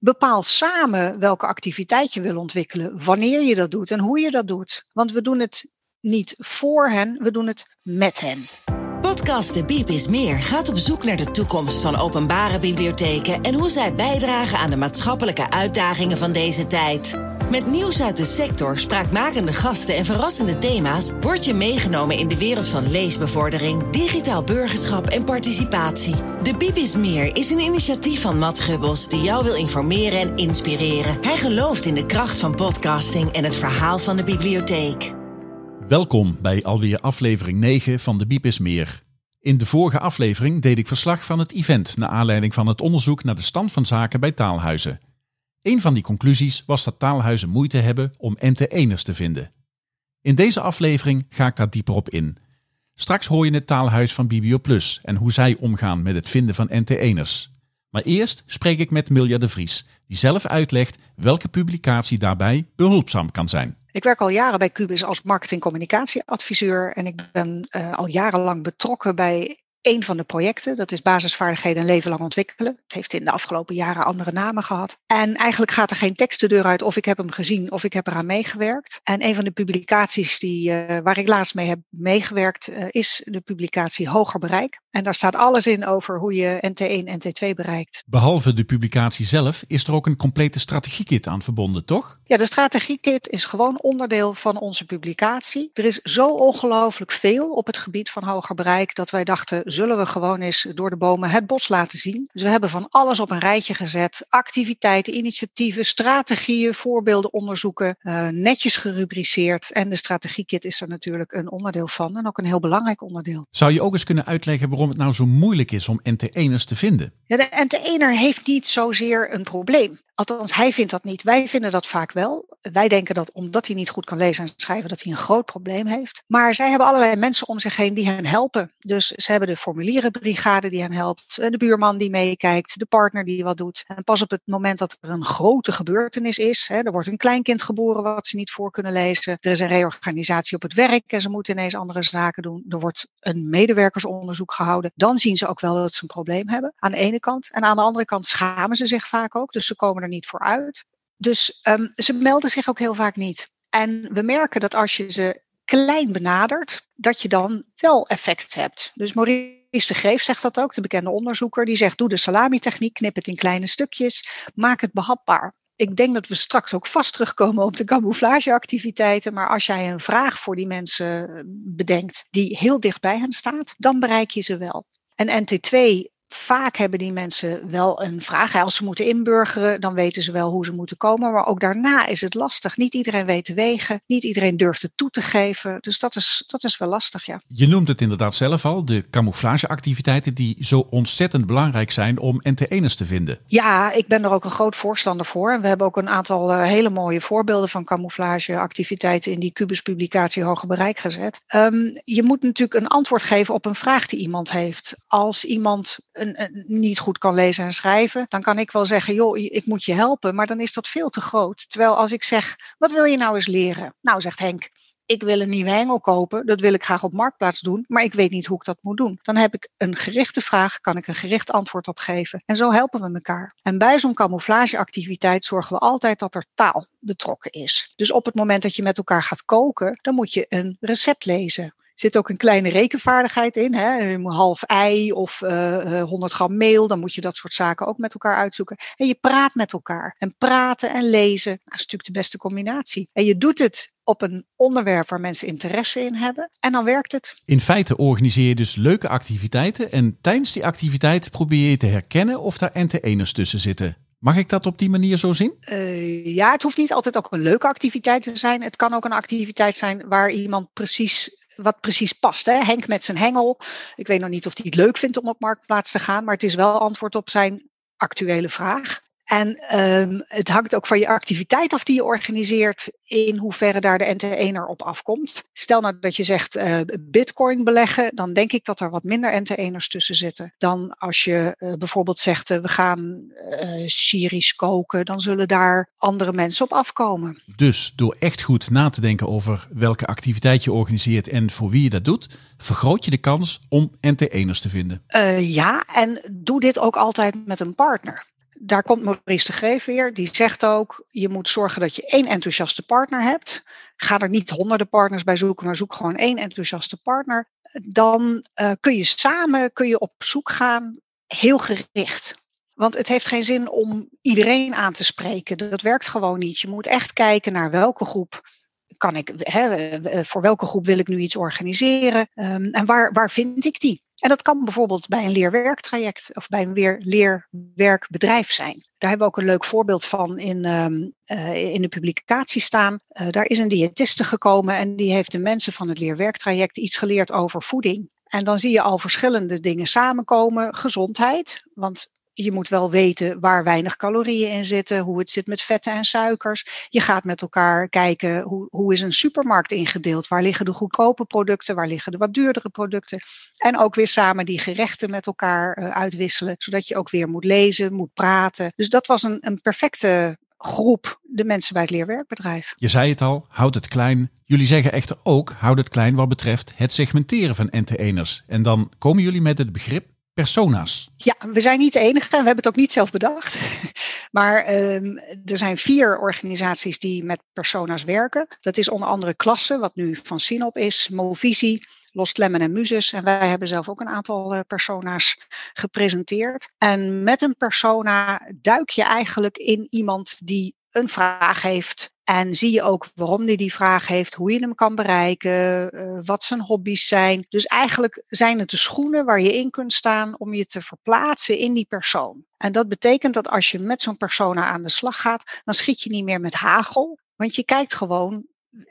Bepaal samen welke activiteit je wil ontwikkelen, wanneer je dat doet en hoe je dat doet. Want we doen het niet voor hen, we doen het met hen. Podcast De Biep is Meer gaat op zoek naar de toekomst van openbare bibliotheken en hoe zij bijdragen aan de maatschappelijke uitdagingen van deze tijd. Met nieuws uit de sector, spraakmakende gasten en verrassende thema's word je meegenomen in de wereld van leesbevordering, digitaal burgerschap en participatie. De Biep is Meer is een initiatief van Matt Gubbels die jou wil informeren en inspireren. Hij gelooft in de kracht van podcasting en het verhaal van de bibliotheek. Welkom bij alweer aflevering 9 van de Biep is Meer. In de vorige aflevering deed ik verslag van het event naar aanleiding van het onderzoek naar de stand van zaken bij taalhuizen. Een van die conclusies was dat taalhuizen moeite hebben om NT-eners te vinden. In deze aflevering ga ik daar dieper op in. Straks hoor je het taalhuis van BibioPlus en hoe zij omgaan met het vinden van NT-eners. Maar eerst spreek ik met Milja de Vries, die zelf uitlegt welke publicatie daarbij behulpzaam kan zijn. Ik werk al jaren bij Cubis als marketing-communicatieadviseur en ik ben uh, al jarenlang betrokken bij een van de projecten. Dat is basisvaardigheden een leven lang ontwikkelen. Het heeft in de afgelopen jaren andere namen gehad. En eigenlijk gaat er geen tekst de deur uit of ik heb hem gezien of ik heb eraan meegewerkt. En een van de publicaties die, uh, waar ik laatst mee heb meegewerkt uh, is de publicatie Hoger Bereik. En daar staat alles in over hoe je NT1 en NT2 bereikt. Behalve de publicatie zelf is er ook een complete strategiekit aan verbonden, toch? Ja, de strategiekit is gewoon onderdeel van onze publicatie. Er is zo ongelooflijk veel op het gebied van hoger bereik dat wij dachten, zullen we gewoon eens door de bomen het bos laten zien. Dus we hebben van alles op een rijtje gezet. Activiteiten, initiatieven, strategieën, voorbeelden onderzoeken, uh, netjes gerubriceerd. En de strategiekit is er natuurlijk een onderdeel van en ook een heel belangrijk onderdeel. Zou je ook eens kunnen uitleggen waarom het nou zo moeilijk is om NT1'ers te vinden? Ja, de NT1'er heeft niet zozeer een probleem. Althans, hij vindt dat niet. Wij vinden dat vaak wel. Wij denken dat omdat hij niet goed kan lezen en schrijven, dat hij een groot probleem heeft. Maar zij hebben allerlei mensen om zich heen die hen helpen. Dus ze hebben de formulierenbrigade die hen helpt, de buurman die meekijkt, de partner die wat doet. En pas op het moment dat er een grote gebeurtenis is, hè, er wordt een kleinkind geboren wat ze niet voor kunnen lezen, er is een reorganisatie op het werk en ze moeten ineens andere zaken doen, er wordt een medewerkersonderzoek gehouden, dan zien ze ook wel dat ze een probleem hebben. Aan de ene kant. En aan de andere kant schamen ze zich vaak ook. Dus ze komen er niet voor uit. Dus um, ze melden zich ook heel vaak niet. En we merken dat als je ze klein benadert, dat je dan wel effect hebt. Dus Maurice de Greef zegt dat ook, de bekende onderzoeker. Die zegt, doe de salami-techniek, knip het in kleine stukjes, maak het behapbaar. Ik denk dat we straks ook vast terugkomen op de camouflageactiviteiten. Maar als jij een vraag voor die mensen bedenkt die heel dicht bij hen staat, dan bereik je ze wel. En NT2 Vaak hebben die mensen wel een vraag. Als ze moeten inburgeren, dan weten ze wel hoe ze moeten komen. Maar ook daarna is het lastig. Niet iedereen weet de wegen. Niet iedereen durft het toe te geven. Dus dat is, dat is wel lastig, ja. Je noemt het inderdaad zelf al. De camouflageactiviteiten die zo ontzettend belangrijk zijn om NT1'ers te vinden. Ja, ik ben er ook een groot voorstander voor. En we hebben ook een aantal uh, hele mooie voorbeelden van camouflageactiviteiten in die Cubus publicatie Hoger Bereik gezet. Um, je moet natuurlijk een antwoord geven op een vraag die iemand heeft. Als iemand niet goed kan lezen en schrijven, dan kan ik wel zeggen, joh, ik moet je helpen, maar dan is dat veel te groot. Terwijl als ik zeg, wat wil je nou eens leren? Nou, zegt Henk, ik wil een nieuwe hengel kopen, dat wil ik graag op marktplaats doen, maar ik weet niet hoe ik dat moet doen. Dan heb ik een gerichte vraag, kan ik een gericht antwoord op geven. En zo helpen we elkaar. En bij zo'n camouflageactiviteit zorgen we altijd dat er taal betrokken is. Dus op het moment dat je met elkaar gaat koken, dan moet je een recept lezen zit ook een kleine rekenvaardigheid in. Hè? Half ei of uh, 100 gram meel. Dan moet je dat soort zaken ook met elkaar uitzoeken. En je praat met elkaar. En praten en lezen nou, is natuurlijk de beste combinatie. En je doet het op een onderwerp waar mensen interesse in hebben. En dan werkt het. In feite organiseer je dus leuke activiteiten. En tijdens die activiteit probeer je te herkennen of daar NT-eners tussen zitten. Mag ik dat op die manier zo zien? Uh, ja, het hoeft niet altijd ook een leuke activiteit te zijn. Het kan ook een activiteit zijn waar iemand precies wat precies past. Hè? Henk met zijn hengel. Ik weet nog niet of hij het leuk vindt om op marktplaats te gaan, maar het is wel antwoord op zijn actuele vraag. En um, het hangt ook van je activiteit af die je organiseert, in hoeverre daar de NT1er op afkomt. Stel nou dat je zegt uh, bitcoin beleggen, dan denk ik dat er wat minder NT1ers tussen zitten. Dan als je uh, bijvoorbeeld zegt uh, we gaan Syrisch koken, dan zullen daar andere mensen op afkomen. Dus door echt goed na te denken over welke activiteit je organiseert en voor wie je dat doet, vergroot je de kans om NT1ers te vinden. ja, en doe dit ook altijd met een partner. Daar komt Maurice de Greef weer. Die zegt ook, je moet zorgen dat je één enthousiaste partner hebt. Ga er niet honderden partners bij zoeken, maar zoek gewoon één enthousiaste partner. Dan uh, kun je samen kun je op zoek gaan, heel gericht. Want het heeft geen zin om iedereen aan te spreken. Dat werkt gewoon niet. Je moet echt kijken naar welke groep kan ik, hè, voor welke groep wil ik nu iets organiseren um, en waar, waar vind ik die? En dat kan bijvoorbeeld bij een leerwerktraject of bij een leerwerkbedrijf zijn. Daar hebben we ook een leuk voorbeeld van in, um, uh, in de publicatie staan. Uh, daar is een diëtiste gekomen en die heeft de mensen van het leerwerktraject iets geleerd over voeding. En dan zie je al verschillende dingen samenkomen. Gezondheid, want je moet wel weten waar weinig calorieën in zitten, hoe het zit met vetten en suikers. Je gaat met elkaar kijken hoe, hoe is een supermarkt ingedeeld. Waar liggen de goedkope producten, waar liggen de wat duurdere producten. En ook weer samen die gerechten met elkaar uh, uitwisselen, zodat je ook weer moet lezen, moet praten. Dus dat was een, een perfecte groep, de mensen bij het leerwerkbedrijf. Je zei het al, houd het klein. Jullie zeggen echter ook, houd het klein wat betreft het segmenteren van NT1'ers. En dan komen jullie met het begrip persona's. Ja, we zijn niet de enige. We hebben het ook niet zelf bedacht. Maar um, er zijn vier organisaties die met persona's werken. Dat is onder andere Klasse, wat nu van Sinop is, Movisie, Lost Lemon en Muses. En wij hebben zelf ook een aantal uh, persona's gepresenteerd. En met een persona duik je eigenlijk in iemand die een vraag heeft. En zie je ook waarom hij die vraag heeft, hoe je hem kan bereiken, uh, wat zijn hobby's zijn. Dus eigenlijk zijn het de schoenen waar je in kunt staan om je te verplaatsen in die persoon. En dat betekent dat als je met zo'n persona aan de slag gaat, dan schiet je niet meer met hagel. Want je kijkt gewoon,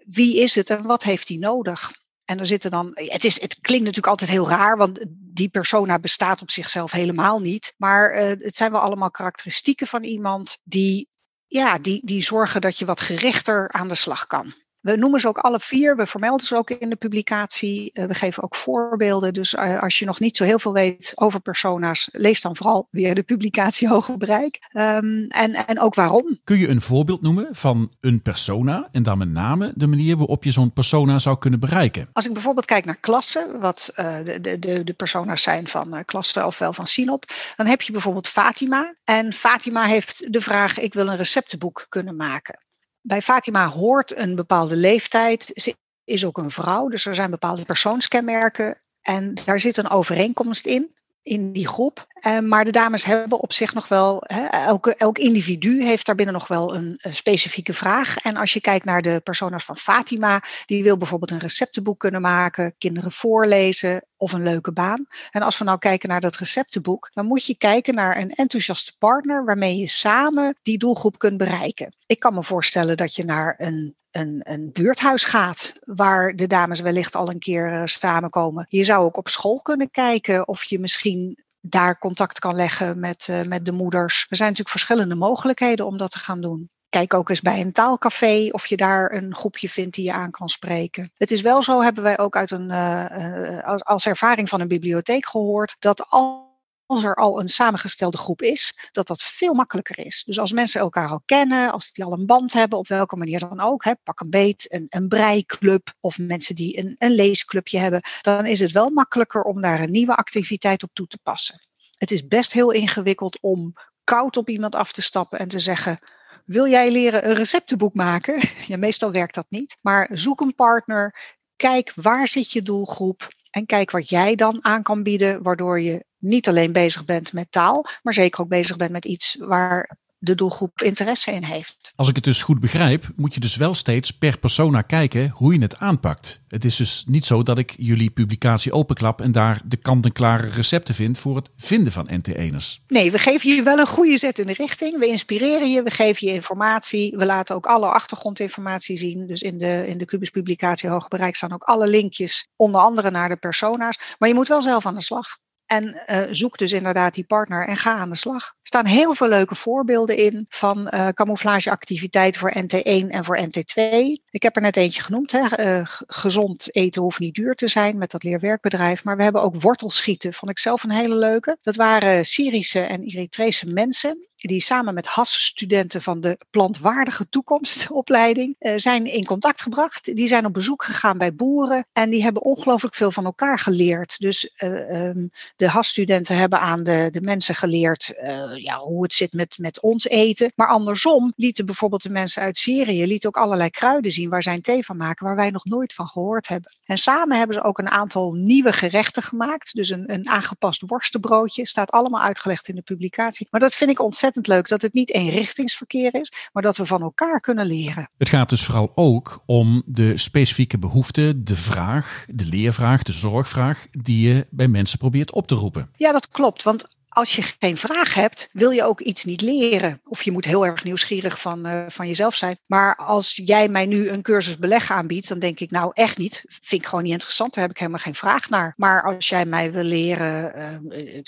wie is het en wat heeft hij nodig? En er zitten dan, het, is, het klinkt natuurlijk altijd heel raar, want die persona bestaat op zichzelf helemaal niet. Maar uh, het zijn wel allemaal karakteristieken van iemand die ja, die, die zorgen dat je wat gerichter aan de slag kan. We noemen ze ook alle vier, we vermelden ze ook in de publicatie. Eh, we geven ook voorbeelden. Dus eh, als je nog niet zo heel veel weet over persona's, lees dan vooral weer de publicatie Hoger Bereik. Um, en, en ook waarom. Kun je een voorbeeld noemen van een persona en dan met name de manier waarop je zo'n persona zou kunnen bereiken? Als ik bijvoorbeeld kijk naar klassen, wat uh, de, de, de persona's zijn van uh, klassen ofwel van Sinop, dan heb je bijvoorbeeld Fatima. En Fatima heeft de vraag: ik wil een receptenboek kunnen maken bij Fatima hoort een bepaalde leeftijd. Ze is ook een vrouw, dus er zijn bepaalde persoonskenmerken. En daar zit een overeenkomst in, in die groep. Uh, maar de dames hebben op zich nog wel, elke, elk individu heeft daarbinnen nog wel een, een, specifieke vraag. En als je kijkt naar de persona's van Fatima, die wil bijvoorbeeld een receptenboek kunnen maken, kinderen voorlezen of een leuke baan. En als we nou kijken naar dat receptenboek, dan moet je kijken naar een enthousiaste partner waarmee je samen die doelgroep kunt bereiken. Ik kan me voorstellen dat je naar een een, een, buurthuis gaat, waar de dames wellicht al een keer uh, samenkomen. Je zou ook op school kunnen kijken of je misschien daar contact kan leggen met, uh, met de moeders. Er zijn natuurlijk verschillende mogelijkheden om dat te gaan doen. Kijk ook eens bij een taalcafé of je daar een groepje vindt die je aan kan spreken. Het is wel zo, hebben wij ook uit een, uh, als, als ervaring van een bibliotheek gehoord, dat al als er al een samengestelde groep is, dat dat veel makkelijker is. Dus als mensen elkaar al kennen, als die al een band hebben, op welke manier dan ook, hè, pak een beet, een, een breiklub of mensen die een, een leesclubje hebben, dan is het wel makkelijker om daar een nieuwe activiteit op toe te passen. Het is best heel ingewikkeld om koud op iemand af te stappen en te zeggen: Wil jij leren een receptenboek maken? Ja, meestal werkt dat niet. Maar zoek een partner. Kijk waar zit je doelgroep. En kijk wat jij dan aan kan bieden, waardoor je niet alleen bezig bent met taal, maar zeker ook bezig bent met iets waar de doelgroep interesse in heeft. Als ik het dus goed begrijp, moet je dus wel steeds per persona kijken hoe je het aanpakt. Het is dus niet zo dat ik jullie publicatie openklap en daar de kant-en-klare recepten vind voor het vinden van NT1'ers. Nee, we geven je wel een goede zet in de richting. We inspireren je, we geven je informatie. We laten ook alle achtergrondinformatie zien. Dus in de, in de Cubus publicatie Hoger Bereik staan ook alle linkjes, onder andere naar de persona's. Maar je moet wel zelf aan de slag. En uh, zoek dus inderdaad die partner en ga aan de slag. Er staan heel veel leuke voorbeelden in van uh, camouflageactiviteiten voor NT1 en voor NT2. Ik heb er net eentje genoemd. Hè. Uh, gezond eten hoeft niet duur te zijn met dat leerwerkbedrijf. Maar we hebben ook wortelschieten. Vond ik zelf een hele leuke. Dat waren Syrische en Eritrese mensen die samen met HAS-studenten van de plantwaardige toekomstopleiding uh, zijn in contact gebracht. Die zijn op bezoek gegaan bij boeren en die hebben ongelooflijk veel van elkaar geleerd. Dus uh, um, de HAS-studenten hebben aan de, de mensen geleerd uh, ja, hoe het zit met, met ons eten. Maar andersom lieten bijvoorbeeld de mensen uit Syrië lieten ook allerlei kruiden zien waar zij een thee van maken, waar wij nog nooit van gehoord hebben. En samen hebben ze ook een aantal nieuwe gerechten gemaakt. Dus een, een aangepast worstenbroodje staat allemaal uitgelegd in de publicatie. Maar dat vind ik ontzettend ontzettend leuk dat het niet eenrichtingsverkeer is, maar dat we van elkaar kunnen leren. Het gaat dus vooral ook om de specifieke behoeften, de vraag, de leervraag, de zorgvraag die je bij mensen probeert op te roepen. Ja, dat klopt. Want als je geen vraag hebt, wil je ook iets niet leren. Of je moet heel erg nieuwsgierig van, uh, van jezelf zijn. Maar als jij mij nu een cursus beleg aanbiedt, dan denk ik nou echt niet. Vind ik gewoon niet interessant. Daar heb ik helemaal geen vraag naar. Maar als jij mij wil leren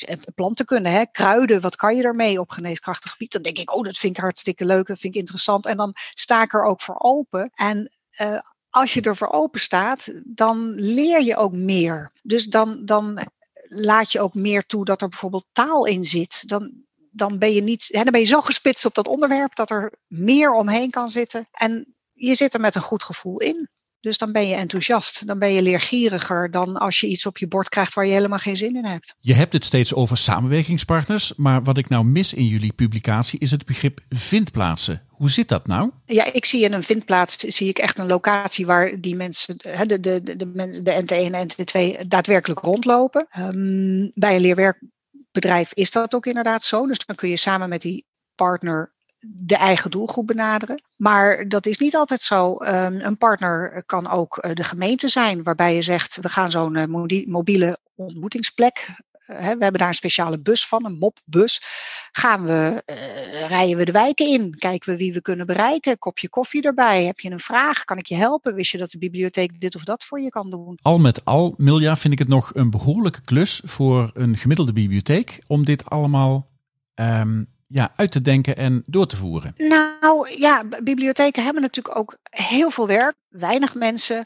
uh, planten kunnen, hè, kruiden, wat kan je daarmee op geneeskrachtig gebied? Dan denk ik, oh, dat vind ik hartstikke leuk, dat vind ik interessant. En dan sta ik er ook voor open. En als je er voor open staat, dan leer je ook meer. Dus dan, dan laat je ook meer toe dat er bijvoorbeeld taal in zit. Dan, dan ben je niet, hè, dan ben je zo gespitst op dat onderwerp dat er meer omheen kan zitten. En je zit er met een goed gevoel in. Dus dan ben je enthousiast, dan ben je leergieriger dan als je iets op je bord krijgt waar je helemaal geen zin in hebt. Je hebt het steeds over samenwerkingspartners, maar wat ik nou mis in jullie publicatie is het begrip vindplaatsen. Hoe zit dat nou? Ja, ik zie in een vindplaats zie ik echt een locatie waar die mensen, de, de, de, de, de NT1 en NT2, daadwerkelijk rondlopen. Um, bij een leerwerkbedrijf is dat ook inderdaad zo. Dus dan kun je samen met die partner de eigen doelgroep benaderen. Maar dat is niet altijd zo. Um, een partner kan ook uh, de gemeente zijn, waarbij je zegt: we gaan zo'n uh, mobiele ontmoetingsplek we hebben daar een speciale bus van, een mopbus. Gaan we, rijden we de wijken in? Kijken we wie we kunnen bereiken? Kopje koffie erbij? Heb je een vraag? Kan ik je helpen? Wist je dat de bibliotheek dit of dat voor je kan doen? Al met al, Milja, vind ik het nog een behoorlijke klus voor een gemiddelde bibliotheek om dit allemaal um, ja, uit te denken en door te voeren? Nou ja, bibliotheken hebben natuurlijk ook heel veel werk, weinig mensen.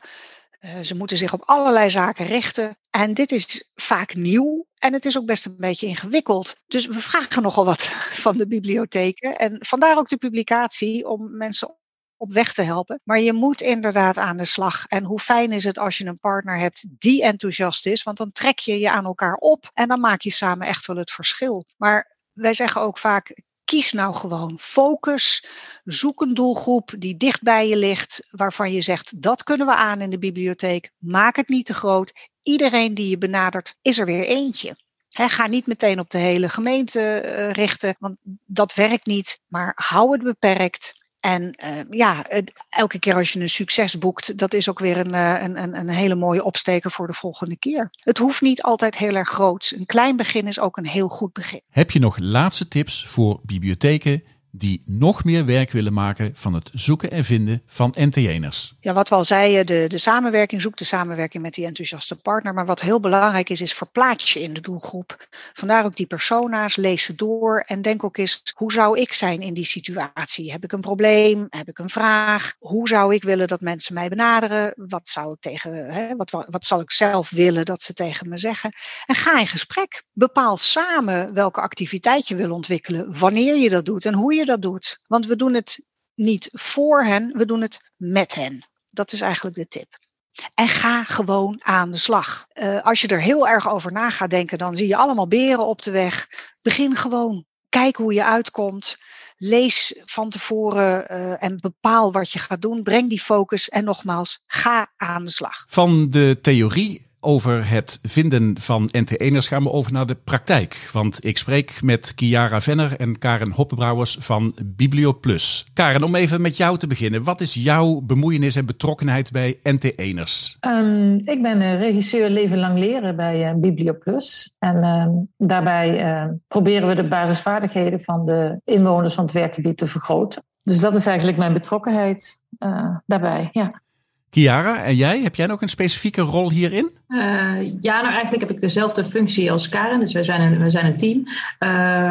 Uh, ze moeten zich op allerlei zaken richten. En dit is vaak nieuw en het is ook best een beetje ingewikkeld. Dus we vragen nogal wat van de bibliotheken. En vandaar ook de publicatie om mensen op weg te helpen. Maar je moet inderdaad aan de slag. En hoe fijn is het als je een partner hebt die enthousiast is, want dan trek je je aan elkaar op en dan maak je samen echt wel het verschil. Maar wij zeggen ook vaak, kies nou gewoon focus. Zoek een doelgroep die dicht bij je ligt, waarvan je zegt dat kunnen we aan in de bibliotheek. Maak het niet te groot. Iedereen die je benadert is er weer eentje. ga niet meteen op de hele gemeente uh, richten, want dat werkt niet. Maar hou het beperkt. En uh, ja, elke keer als je een succes boekt, dat is ook weer een, uh, een, een hele mooie opsteker voor de volgende keer. Het hoeft niet altijd heel erg groot. Een klein begin is ook een heel goed begin. Heb je nog laatste tips voor bibliotheken die nog meer werk willen maken van het zoeken en vinden van NTN'ers. Ja, wat we al zeiden, de, de samenwerking, zoekt de samenwerking met die enthousiaste partner. Maar wat heel belangrijk is, is verplaats je in de doelgroep. Vandaar ook die persona's, lees ze door en denk ook eens, hoe zou ik zijn in die situatie? Heb ik een probleem? Heb ik een vraag? Hoe zou ik willen dat mensen mij benaderen? Wat zou ik tegen, hè, wat, wat zal ik zelf willen dat ze tegen me zeggen? En ga in gesprek. Bepaal samen welke activiteit je wil ontwikkelen, wanneer je dat doet en hoe je dat doet. Want we doen het niet voor hen, we doen het met hen. Dat is eigenlijk de tip. En ga gewoon aan de slag. Uh, als je er heel erg over na gaat denken, dan zie je allemaal beren op de weg. Begin gewoon. Kijk hoe je uitkomt. Lees van tevoren uh, en bepaal wat je gaat doen. Breng die focus en nogmaals, ga aan de slag. Van de theorie over het vinden van NT1'ers gaan we over naar de praktijk. Want ik spreek met Kiara Venner en Karen Hoppenbrouwers van BiblioPlus. Karen, om even met jou te beginnen. Wat is jouw bemoeienis en betrokkenheid bij NT1'ers? Um, ik ben regisseur Leven Lang Leren bij uh, BiblioPlus. En uh, daarbij uh, proberen we de basisvaardigheden van de inwoners van het werkgebied te vergroten. Dus dat is eigenlijk mijn betrokkenheid daarbij, ja. Kiara, en jij? Heb jij nog een specifieke rol hierin? Uh, ja, nou eigenlijk heb ik dezelfde functie als Karen. Dus wij zijn een, wij zijn een team. Uh,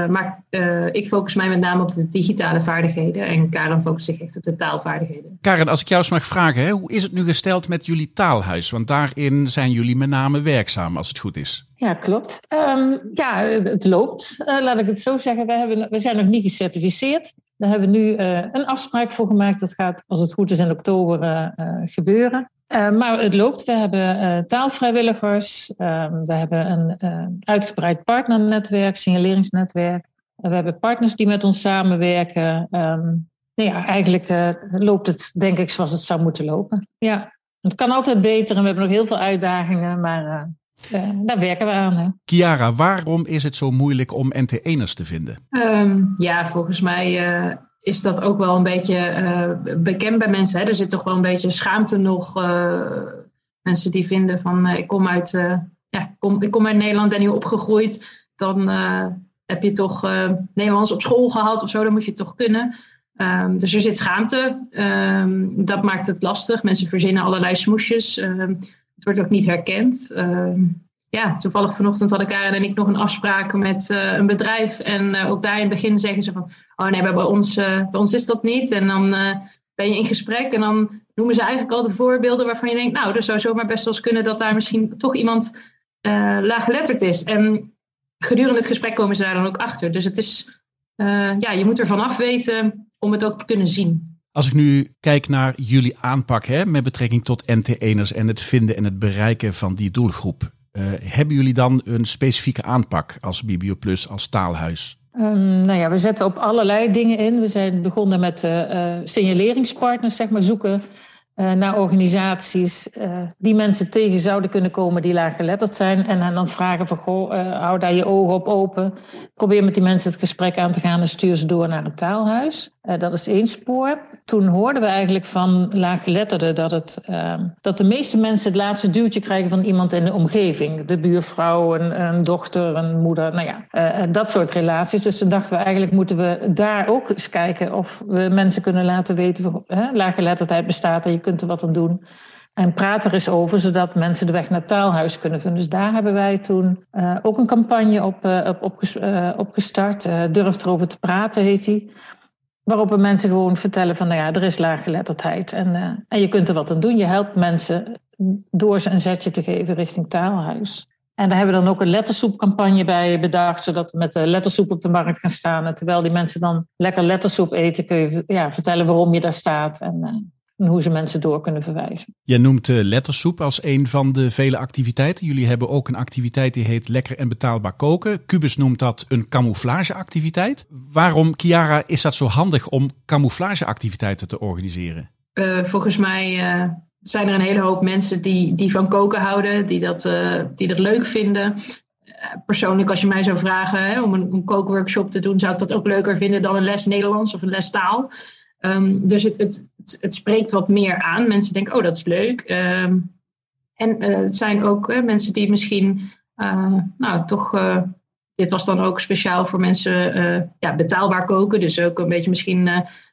maar uh, ik focus mij met name op de digitale vaardigheden. En Karen focust zich echt op de taalvaardigheden. Karen, als ik jou eens mag vragen. Hè, hoe is het nu gesteld met jullie taalhuis? Want daarin zijn jullie met name werkzaam, als het goed is. Ja, klopt. Um, ja, het loopt. laat ik het zo zeggen. We, hebben, we zijn nog niet gecertificeerd. Daar hebben we nu uh, een afspraak voor gemaakt. Dat gaat, als het goed is, in oktober uh, gebeuren. Uh, maar het loopt. We hebben taalvrijwilligers. Ehm, we hebben een uitgebreid partnernetwerk, signaleringsnetwerk. we hebben partners die met ons samenwerken. Um, nou ja, eigenlijk loopt het, denk ik, zoals het zou moeten lopen. Ja, het kan altijd beter en we hebben nog heel veel uitdagingen, maar uh, daar werken we aan. Hè. Chiara, waarom is het zo moeilijk om NT1'ers te vinden? Um, ja, volgens mij uh, is dat ook wel een beetje uh, bekend bij mensen. Hè? Er zit toch wel een beetje schaamte nog. mensen die vinden van ik kom uit, ja, kom, ik kom uit Nederland, ben hier opgegroeid. Dan heb je toch Nederlands op school gehad of zo, dan moet je het toch kunnen. Um, dus er zit schaamte. Um, dat maakt het lastig. Mensen verzinnen allerlei smoesjes. Het wordt ook niet herkend. Uh, ja, toevallig vanochtend hadden Karen en ik nog een afspraak met uh, een bedrijf. En uh, ook daar in het begin zeggen ze van... Oh nee, bij ons, uh, bij ons is dat niet. En dan ben je in gesprek en dan noemen ze eigenlijk al de voorbeelden... waarvan je denkt, nou, er zou zomaar best wel eens kunnen... dat daar misschien toch iemand laaggeletterd is. En gedurende het gesprek komen ze daar dan ook achter. Dus het is... ja, je moet er vanaf weten om het ook te kunnen zien. Als ik nu kijk naar jullie aanpak hè, met betrekking tot NT1'ers en het vinden en het bereiken van die doelgroep. Uh, hebben jullie dan een specifieke aanpak als BibioPlus, als taalhuis? Um, nou ja, we zetten op allerlei dingen in. We zijn begonnen met uh, uh, signaleringspartners, zeg maar, zoeken naar organisaties uh, die mensen tegen zouden kunnen komen die laaggeletterd zijn. En hen dan vragen van, goh, uh, hou daar je ogen op open. Probeer met die mensen het gesprek aan te gaan en stuur ze door naar het taalhuis. dat is één spoor. Toen hoorden we eigenlijk van laaggeletterden dat, het, dat de meeste mensen het laatste duwtje krijgen van iemand in de omgeving. De buurvrouw, een, een dochter, een moeder, nou ja, dat soort relaties. Dus toen dachten we eigenlijk moeten we daar ook eens kijken of we mensen kunnen laten weten, van, laaggeletterdheid bestaat er kunt wat aan doen. En praat er eens over, zodat mensen de weg naar taalhuis kunnen vinden. Dus daar hebben wij toen uh, ook een campagne op, uh, op, op opgestart. Durf erover te praten, heet die. Waarop we mensen gewoon vertellen van, nou ja, er is laaggeletterdheid. En, en je kunt er wat aan doen. Je helpt mensen door ze een zetje te geven richting taalhuis. En daar hebben we dan ook een lettersoepcampagne bij bedacht, zodat we met de lettersoep op de markt gaan staan. En terwijl die mensen dan lekker lettersoep eten, kun je ja, vertellen waarom je daar staat. En, en hoe ze mensen door kunnen verwijzen. Je noemt uh, lettersoep als een van de vele activiteiten. Jullie hebben ook een activiteit die heet Lekker en Betaalbaar Koken. Cubus noemt dat een camouflageactiviteit. Waarom, Chiara, is dat zo handig om camouflageactiviteiten te organiseren? Uh, volgens mij uh, zijn er een hele hoop mensen die, die van koken houden, die dat, die dat leuk vinden. Persoonlijk, als je mij zou vragen hè, om een, een kookworkshop te doen, zou ik dat ook leuker vinden dan een les Nederlands of een les taal. Um, dus het, het, het, spreekt wat meer aan. Mensen denken, oh, dat is leuk. Um, en uh, het zijn ook mensen die misschien, uh, nou, toch, dit was dan ook speciaal voor mensen ja, betaalbaar koken. Dus ook een beetje misschien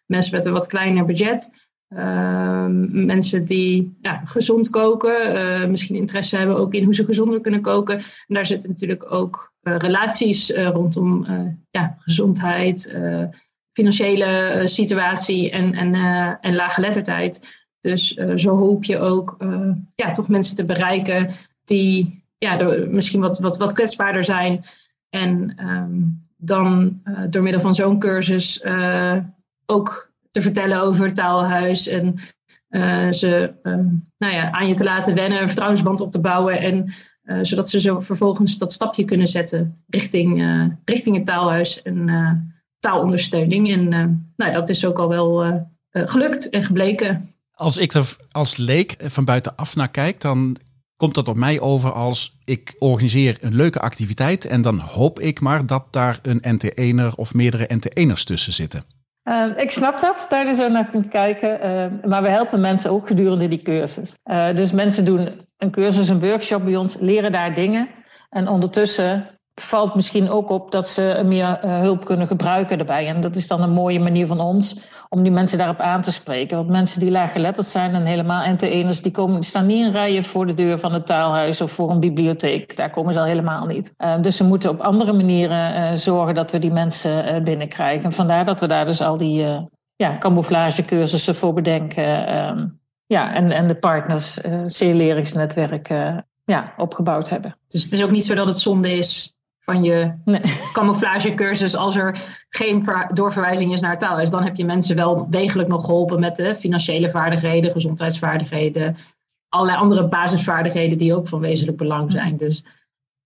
mensen met een wat kleiner budget. Ehm, mensen die ja, gezond koken, misschien interesse hebben ook in hoe ze gezonder kunnen koken. En daar zitten natuurlijk ook relaties rondom ja, gezondheid financiële eh, situatie en, en, uh, en laaggeletterdheid. Dus uh, zo hoop je ook ja, toch mensen te bereiken die ja, misschien wat, wat, wat kwetsbaarder zijn. En um, dan door middel van zo'n cursus ook te vertellen over het taalhuis en ze um, nou ja, aan je te laten wennen, een vertrouwensband op te bouwen. En zodat ze zo vervolgens dat stapje kunnen zetten richting, richting het taalhuis. En taalondersteuning. En uh, nou, dat is ook al wel uh, gelukt en gebleken. Als ik er als leek van buitenaf naar kijk, dan komt dat op mij over als ik organiseer een leuke activiteit en dan hoop ik maar dat daar een NT1er of meerdere NT1ers tussen zitten. Uh, ik snap dat, daar je zo naar kunt kijken. Uh, maar we helpen mensen ook gedurende die cursus. Uh, dus mensen doen een cursus, een workshop bij ons, leren daar dingen. En ondertussen valt misschien ook op dat ze meer uh, hulp kunnen gebruiken erbij. En dat is dan een mooie manier van ons om die mensen daarop aan te spreken. Want mensen die laaggeletterd zijn en helemaal NT-eners, die, komen, staan niet in rijen voor de deur van het taalhuis of voor een bibliotheek. Daar komen ze al helemaal niet. Uh, dus ze moeten op andere manieren uh, zorgen dat we die mensen binnenkrijgen. En vandaar dat we daar dus al die ja, camouflagecursussen voor bedenken. Ehm, ja, en, en de partners, uh, C-leringsnetwerk, ja, opgebouwd hebben. Dus het is ook niet zo dat het zonde is van je nee. camouflagecursus als er geen doorverwijzing is naar taalhuis. Dan heb je mensen wel degelijk nog geholpen met de financiële vaardigheden, gezondheidsvaardigheden, allerlei andere basisvaardigheden die ook van wezenlijk belang zijn. Dus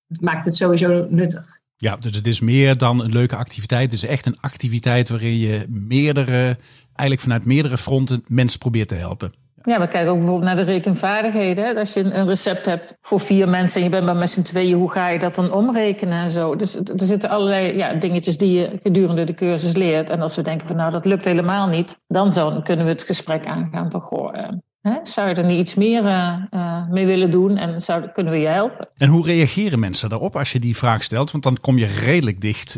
het maakt het sowieso nuttig. Ja, dus het is meer dan een leuke activiteit. Het is echt een activiteit waarin je meerdere, eigenlijk vanuit meerdere fronten mensen probeert te helpen. Ja, we kijken ook bijvoorbeeld naar de rekenvaardigheden. Als je een recept hebt voor vier mensen en je bent maar met z'n tweeën, hoe ga je dat dan omrekenen en zo? Dus er zitten allerlei ja, dingetjes die je gedurende de cursus leert. En als we denken van nou, dat lukt helemaal niet, dan zo, kunnen we het gesprek aangaan van goh, hè, zou je er niet iets meer uh, mee willen doen en zou, kunnen we je helpen? En hoe reageren mensen daarop als je die vraag stelt? Want dan kom je redelijk dicht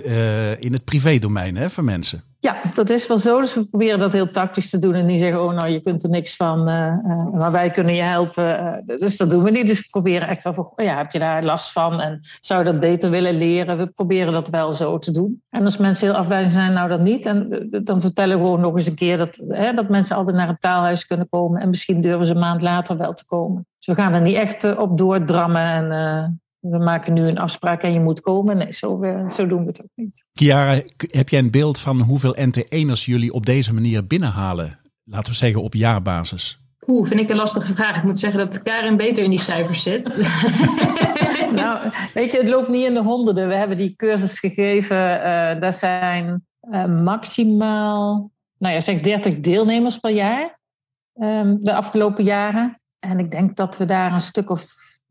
in het privédomein hè, van mensen. Ja, dat is wel zo. Dus we proberen dat heel tactisch te doen en niet zeggen, oh nou, je kunt er niks van, uh, maar wij kunnen je helpen. Uh, dus dat doen we niet. Dus we proberen echt wel oh ja, heb je daar last van en zou je dat beter willen leren? We proberen dat wel zo te doen. En als mensen heel afwijzend zijn, nou dat niet. En dan vertellen we gewoon nog eens een keer dat, hè, dat mensen altijd naar het taalhuis kunnen komen en misschien durven ze een maand later wel te komen. Dus we gaan er niet echt op doordrammen en we maken nu een afspraak en je moet komen. Nee, zo, eh, zo doen we het ook niet. Chiara, heb jij een beeld van hoeveel NT1'ers jullie op deze manier binnenhalen? Laten we zeggen op jaarbasis. Oeh, vind ik een lastige vraag. Ik moet zeggen dat Karin beter in die cijfers zit. nou, weet je, het loopt niet in de honderden. We hebben die cursus gegeven. Uh, daar zijn uh, maximaal, nou ja, zeg 30 deelnemers per jaar. Um, de afgelopen jaren. En ik denk dat we daar een stuk of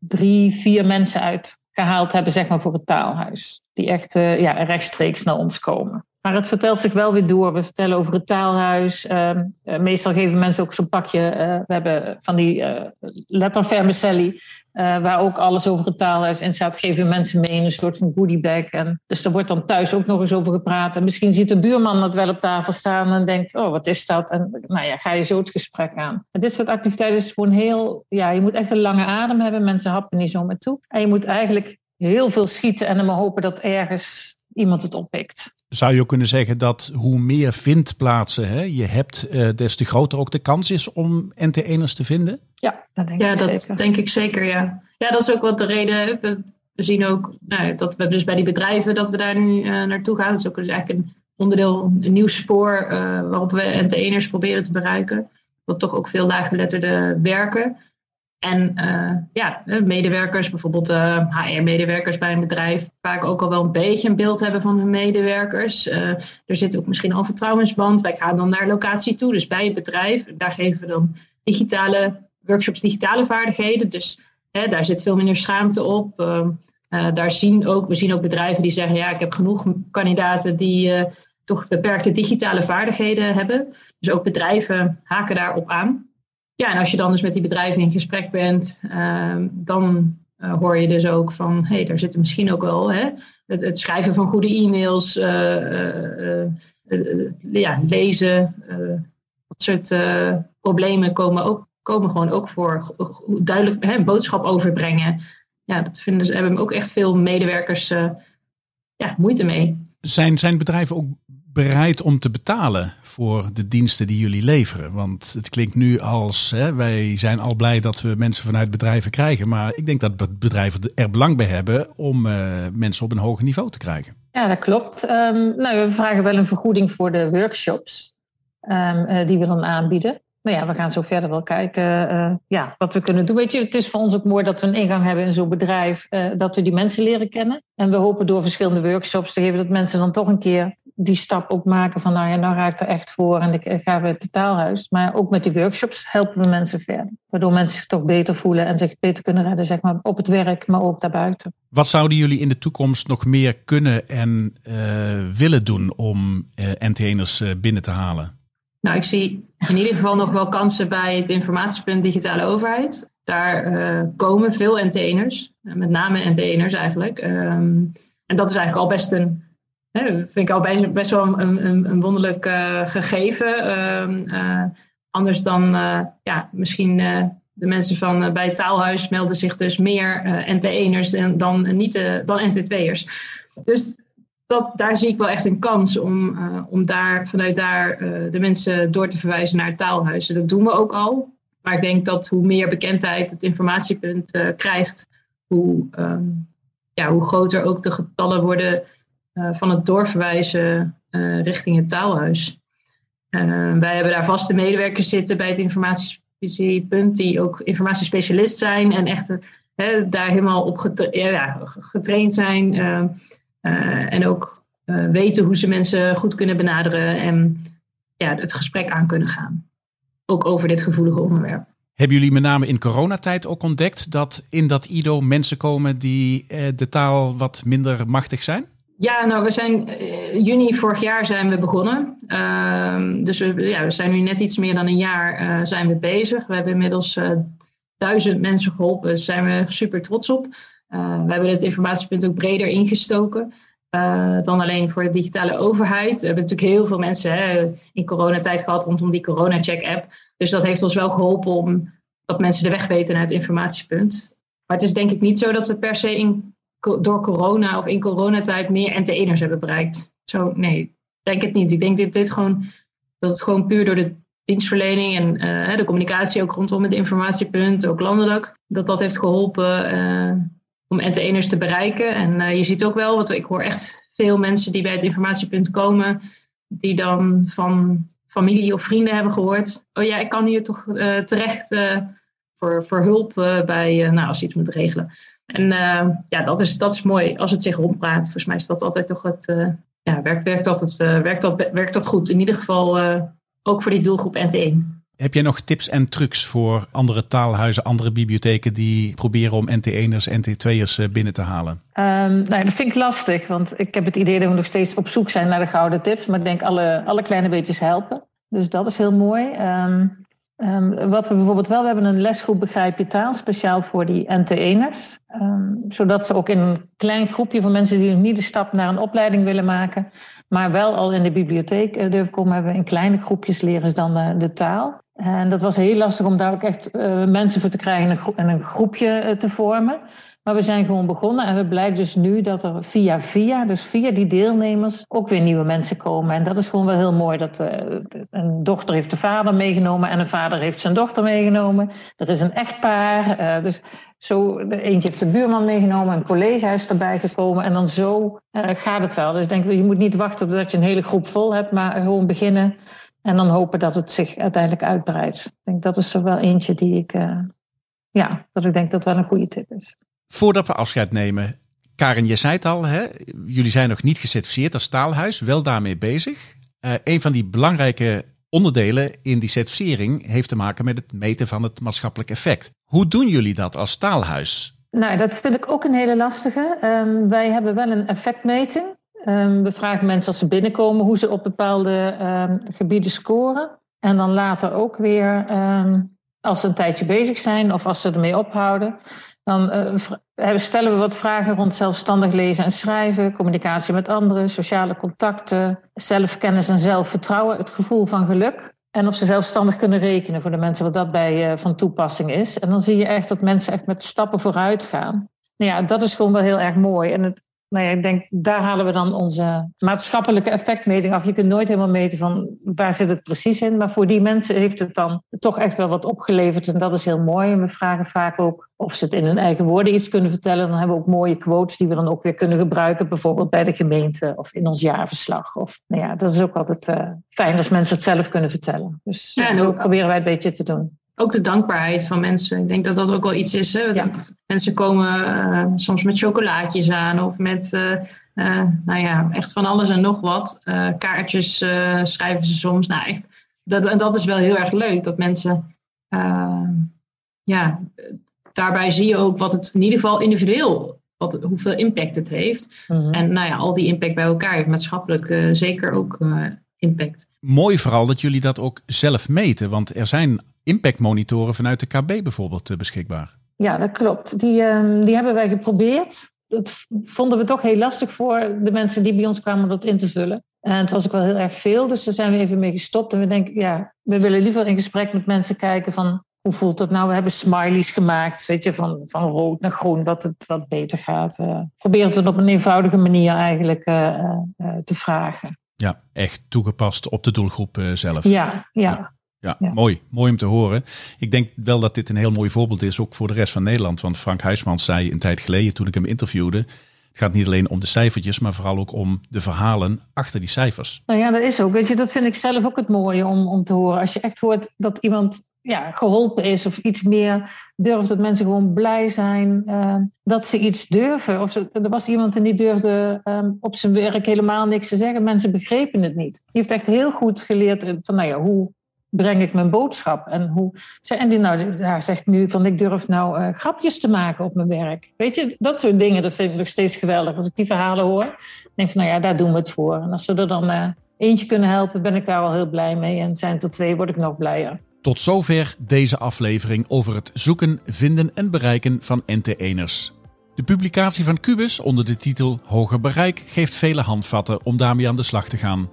drie, vier mensen uitgehaald hebben, zeg maar, voor het taalhuis. Die echt uh, ja, rechtstreeks naar ons komen. Maar het vertelt zich wel weer door. We vertellen over het taalhuis. Uh, meestal geven mensen ook zo'n pakje. Uh, we hebben van die uh, lettervermicelli. waar ook alles over het taalhuis in staat. Geven mensen mee in een soort van goodiebag. En dus er wordt dan thuis ook nog eens over gepraat. En misschien ziet de buurman dat wel op tafel staan. En denkt, oh wat is dat? En nou ja, ga je zo het gesprek aan. En dit soort activiteiten is gewoon heel... Ja, je moet echt een lange adem hebben. Mensen happen niet zomaar toe. En je moet eigenlijk heel veel schieten. En dan maar hopen dat ergens iemand het oppikt zou je ook kunnen zeggen dat hoe meer vindplaatsen hè, je hebt, uh, des te groter ook de kans is om NT1'ers te vinden? Ja, dat denk, ja, ik, dat zeker. denk ik zeker. Ja. ja, dat is ook wat de reden. We, we zien ook nou, dat we dus bij die bedrijven dat we daar nu uh, naartoe gaan. Dat is ook dus eigenlijk een onderdeel, een nieuw spoor uh, waarop we NT1'ers proberen te bereiken. Wat toch ook veel laaggeletterden werken. En uh, ja, medewerkers, bijvoorbeeld uh, eh, HR-medewerkers bij een bedrijf, vaak ook al wel een beetje een beeld hebben van hun medewerkers. Er zit ook misschien al een vertrouwensband. Wij gaan dan naar locatie toe, dus bij het bedrijf. Daar geven we dan digitale workshops, digitale vaardigheden. Dus hè, daar zit veel minder schaamte op. daar zien ook, we zien ook bedrijven die zeggen, ja, ik heb genoeg kandidaten die toch beperkte digitale vaardigheden hebben. Dus ook bedrijven haken daarop aan. Ja, en als je dan dus met die bedrijven in gesprek bent, ehm, dan uh, hoor je dus ook van, hé, hey, daar zitten misschien ook wel hè, het, schrijven van goede e-mails, uh, ja, lezen, dat soort problemen komen, ook, komen gewoon ook voor. Duidelijk hè, boodschap overbrengen. Ja, dat vinden ze, hebben ook echt veel medewerkers ja, moeite mee. Zijn, zijn bedrijven ook bereid om te betalen voor de diensten die jullie leveren? Want het klinkt nu als hè, wij zijn al blij dat we mensen vanuit bedrijven krijgen. Maar ik denk dat bedrijven er belang bij hebben om uh, mensen op een hoger niveau te krijgen. Ja, dat klopt. Um, nou, we vragen wel een vergoeding voor de workshops um, uh, die we dan aanbieden. Nou ja, we gaan zo verder wel kijken uh, ja, wat we kunnen doen. Weet je, het is voor ons ook mooi dat we een ingang hebben in zo'n bedrijf, dat we die mensen leren kennen. En we hopen door verschillende workshops te geven dat mensen dan toch een keer die stap ook maken van nou ja, nou raak ik er echt voor en ik ga weer het taalhuis. Maar ook met die workshops helpen we mensen verder. Waardoor mensen zich toch beter voelen en zich beter kunnen redden, zeg maar, op het werk, maar ook daarbuiten. Wat zouden jullie in de toekomst nog meer kunnen en uh, willen doen om uh, eh, NTN'ers uh, eh, binnen te halen? Nou, ik zie in ieder geval nog wel kansen bij het informatiepunt digitale overheid. Daar komen veel NTN'ers, met name NTN'ers eigenlijk. Um, En dat is eigenlijk al best een, hè, vind ik al best, wel een, wonderlijk gegeven. Ehm, anders dan ja, misschien de mensen van bij het taalhuis melden zich dus meer NT1'ers dan, dan, niet, dan NT2'ers. Dus dat, daar zie ik wel echt een kans om, om daar, vanuit daar de mensen door te verwijzen naar taalhuizen. Dat doen we ook al. Maar ik denk dat hoe meer bekendheid het informatiepunt krijgt, hoe, um, ja, hoe groter ook de getallen worden van het doorverwijzen uh, richting het taalhuis. wij hebben daar vaste medewerkers zitten bij het informatiepunt, die ook informatiespecialist zijn en echt daar helemaal op ja, getraind zijn. en ook weten hoe ze mensen goed kunnen benaderen en ja, het gesprek aan kunnen gaan ook over dit gevoelige onderwerp. Hebben jullie met name in coronatijd ook ontdekt dat in dat IDO mensen komen die eh, de taal wat minder machtig zijn? Ja, nou, we zijn uh, juni vorig jaar zijn we begonnen. Uh, dus we, ja, we zijn nu net iets meer dan een jaar uh, zijn we bezig. We hebben inmiddels duizend mensen geholpen. Daar zijn we super trots op. we hebben het informatiepunt ook breder ingestoken. Dan alleen voor de digitale overheid. We hebben natuurlijk heel veel mensen hè, in coronatijd gehad rondom die corona-check-app. Dus dat heeft ons wel geholpen om dat mensen de weg weten naar het informatiepunt. Maar het is denk ik niet zo dat we per se in, door corona of in coronatijd meer NT1'ers hebben bereikt. Zo, nee, denk het niet. Ik denk dat dit gewoon, dat het gewoon puur door de dienstverlening en uh, de communicatie ook rondom het informatiepunt, ook landelijk, dat dat heeft geholpen uh, om NT1'ers te bereiken. En uh, je ziet ook wel, want ik hoor echt veel mensen die bij het informatiepunt komen, die dan van familie of vrienden hebben gehoord. Oh ja, ik kan hier toch terecht voor, voor hulp bij, nou, als iets moet regelen. En ja, dat is, dat is mooi als het zich rondpraat. Volgens mij is dat altijd toch het, ja, werkt, werkt, dat, het, werkt, dat, werkt dat goed. In ieder geval ook voor die doelgroep NT1. Heb jij nog tips en trucs voor andere taalhuizen, andere bibliotheken die proberen om NT1'ers, NT2'ers eh, binnen te halen? Um, nou, dat vind ik lastig, want ik heb het idee dat we nog steeds op zoek zijn naar de gouden tips. Maar ik denk alle, alle kleine beetjes helpen. Dus dat is heel mooi. Um, um, wat we bijvoorbeeld wel, we hebben een lesgroep Begrijp je taal, speciaal voor die NT1'ers. zodat ze ook in een klein groepje van mensen die nog niet de stap naar een opleiding willen maken, maar wel al in de bibliotheek uh, durven komen, hebben we in kleine groepjes leren ze dan de, de taal. En dat was heel lastig om daar ook echt uh, mensen voor te krijgen en een, groepje te vormen. Maar we zijn gewoon begonnen en we blijkt dus nu dat er via via, dus via die deelnemers, ook weer nieuwe mensen komen. En dat is gewoon wel heel mooi. Dat uh, een dochter heeft de vader meegenomen en een vader heeft zijn dochter meegenomen. Er is een echtpaar. dus zo, eentje heeft de buurman meegenomen, een collega is erbij gekomen. En dan zo gaat het wel. Dus ik denk dat je moet niet wachten totdat je een hele groep vol hebt, maar gewoon beginnen en dan hopen dat het zich uiteindelijk uitbreidt. Ik denk dat is er wel eentje die ik, uh, ja, dat ik denk dat wel een goede tip is. Voordat we afscheid nemen, Karin, je zei het al, hè? jullie zijn nog niet gecertificeerd als taalhuis, wel daarmee bezig. Uh, een van die belangrijke onderdelen in die certificering heeft te maken met het meten van het maatschappelijk effect. Hoe doen jullie dat als taalhuis? Nou, dat vind ik ook een hele lastige. Um, wij hebben wel een effectmeting. Um, we vragen mensen als ze binnenkomen hoe ze op bepaalde um, gebieden scoren. En dan later ook weer, als ze een tijdje bezig zijn of als ze ermee ophouden, dan uh, stellen we wat vragen rond zelfstandig lezen en schrijven, communicatie met anderen, sociale contacten, zelfkennis en zelfvertrouwen, het gevoel van geluk. En of ze zelfstandig kunnen rekenen voor de mensen wat dat bij uh, van toepassing is. En dan zie je echt dat mensen echt met stappen vooruit gaan. Nou ja, dat is gewoon wel heel erg mooi. En het, nou ja, ik denk, daar halen we dan onze maatschappelijke effectmeting af. Je kunt nooit helemaal meten van waar zit het precies in. Maar voor die mensen heeft het dan toch echt wel wat opgeleverd. En dat is heel mooi. En we vragen vaak ook of ze het in hun eigen woorden iets kunnen vertellen. Dan hebben we ook mooie quotes die we dan ook weer kunnen gebruiken. Bijvoorbeeld bij de gemeente of in ons jaarverslag. Of, nou ja, dat is ook altijd uh, fijn als mensen het zelf kunnen vertellen. Dus ja, zo proberen wij een beetje te doen ook de dankbaarheid van mensen. Ik denk dat dat ook wel iets is. Hè? Mensen komen uh, soms met chocolaatjes aan of met, uh, uh, nou ja, echt van alles en nog wat. kaartjes schrijven ze soms. Nou, echt, dat, en dat is wel heel erg leuk dat mensen, ja, daarbij zie je ook wat het in ieder geval individueel, wat, hoeveel impact het heeft. Mhm. En nou ja, al die impact bij elkaar heeft maatschappelijk zeker ook impact. Mooi vooral dat jullie dat ook zelf meten, want er zijn impactmonitoren vanuit de KB bijvoorbeeld eh, beschikbaar. Ja, dat klopt. Die, ehm, die hebben wij geprobeerd. dat vonden we toch heel lastig voor de mensen die bij ons kwamen om dat in te vullen. En het was ook wel heel erg veel, dus daar zijn we even mee gestopt. En we denken, ja, we willen liever in gesprek met mensen kijken van hoe voelt dat nou? We hebben smileys gemaakt, weet je, van, van rood naar groen, dat het wat beter gaat. Uh, probeer het op een eenvoudige manier eigenlijk uh, uh, te vragen. Ja, echt toegepast op de doelgroep zelf. Ja, ja. ja. Ja, mooi. Mooi om te horen. Ik denk wel dat dit een heel mooi voorbeeld is, ook voor de rest van Nederland. Want Frank Huismans zei een tijd geleden, toen ik hem interviewde, gaat niet alleen om de cijfertjes, maar vooral ook om de verhalen achter die cijfers. Nou ja, dat is ook. Weet je, dat vind ik zelf ook het mooie om, om te horen. Als je echt hoort dat iemand ja, geholpen is of iets meer durft. Dat mensen gewoon blij zijn uh, dat ze iets durven. Of er was iemand die durfde um, op zijn werk helemaal niks te zeggen. Mensen begrepen het niet. Die heeft echt heel goed geleerd van, nou ja, hoe breng ik mijn boodschap? En, hoe, en die nou, ja, zegt nu van, ik durf nou uh, grapjes te maken op mijn werk. Weet je, dat soort dingen, dat vind ik nog steeds geweldig. Als ik die verhalen hoor, denk van, nou ja, daar doen we het voor. En als we er dan uh, eentje kunnen helpen, ben ik daar al heel blij mee. En zijn er twee, word ik nog blijer. Tot zover deze aflevering over het zoeken, vinden en bereiken van NT1'ers. De publicatie van Cubus onder de titel Hoger Bereik geeft vele handvatten om daarmee aan de slag te gaan.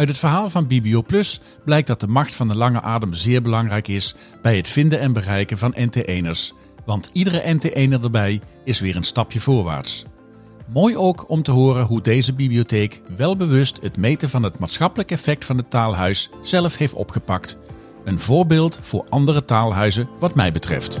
Uit het verhaal van Bibio Plus blijkt dat de macht van de lange adem zeer belangrijk is bij het vinden en bereiken van NT1'ers. Want iedere NT1'er erbij is weer een stapje voorwaarts. Mooi ook om te horen hoe deze bibliotheek wel bewust het meten van het maatschappelijk effect van het taalhuis zelf heeft opgepakt een voorbeeld voor andere taalhuizen wat mij betreft.